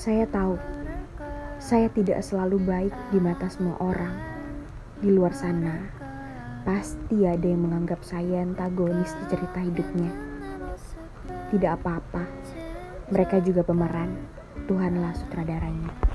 Saya tahu, saya tidak selalu baik di mata semua orang. Di luar sana, pasti ada yang menganggap saya antagonis di cerita hidupnya. Tidak apa-apa, mereka juga pemeran. Tuhanlah sutradaranya.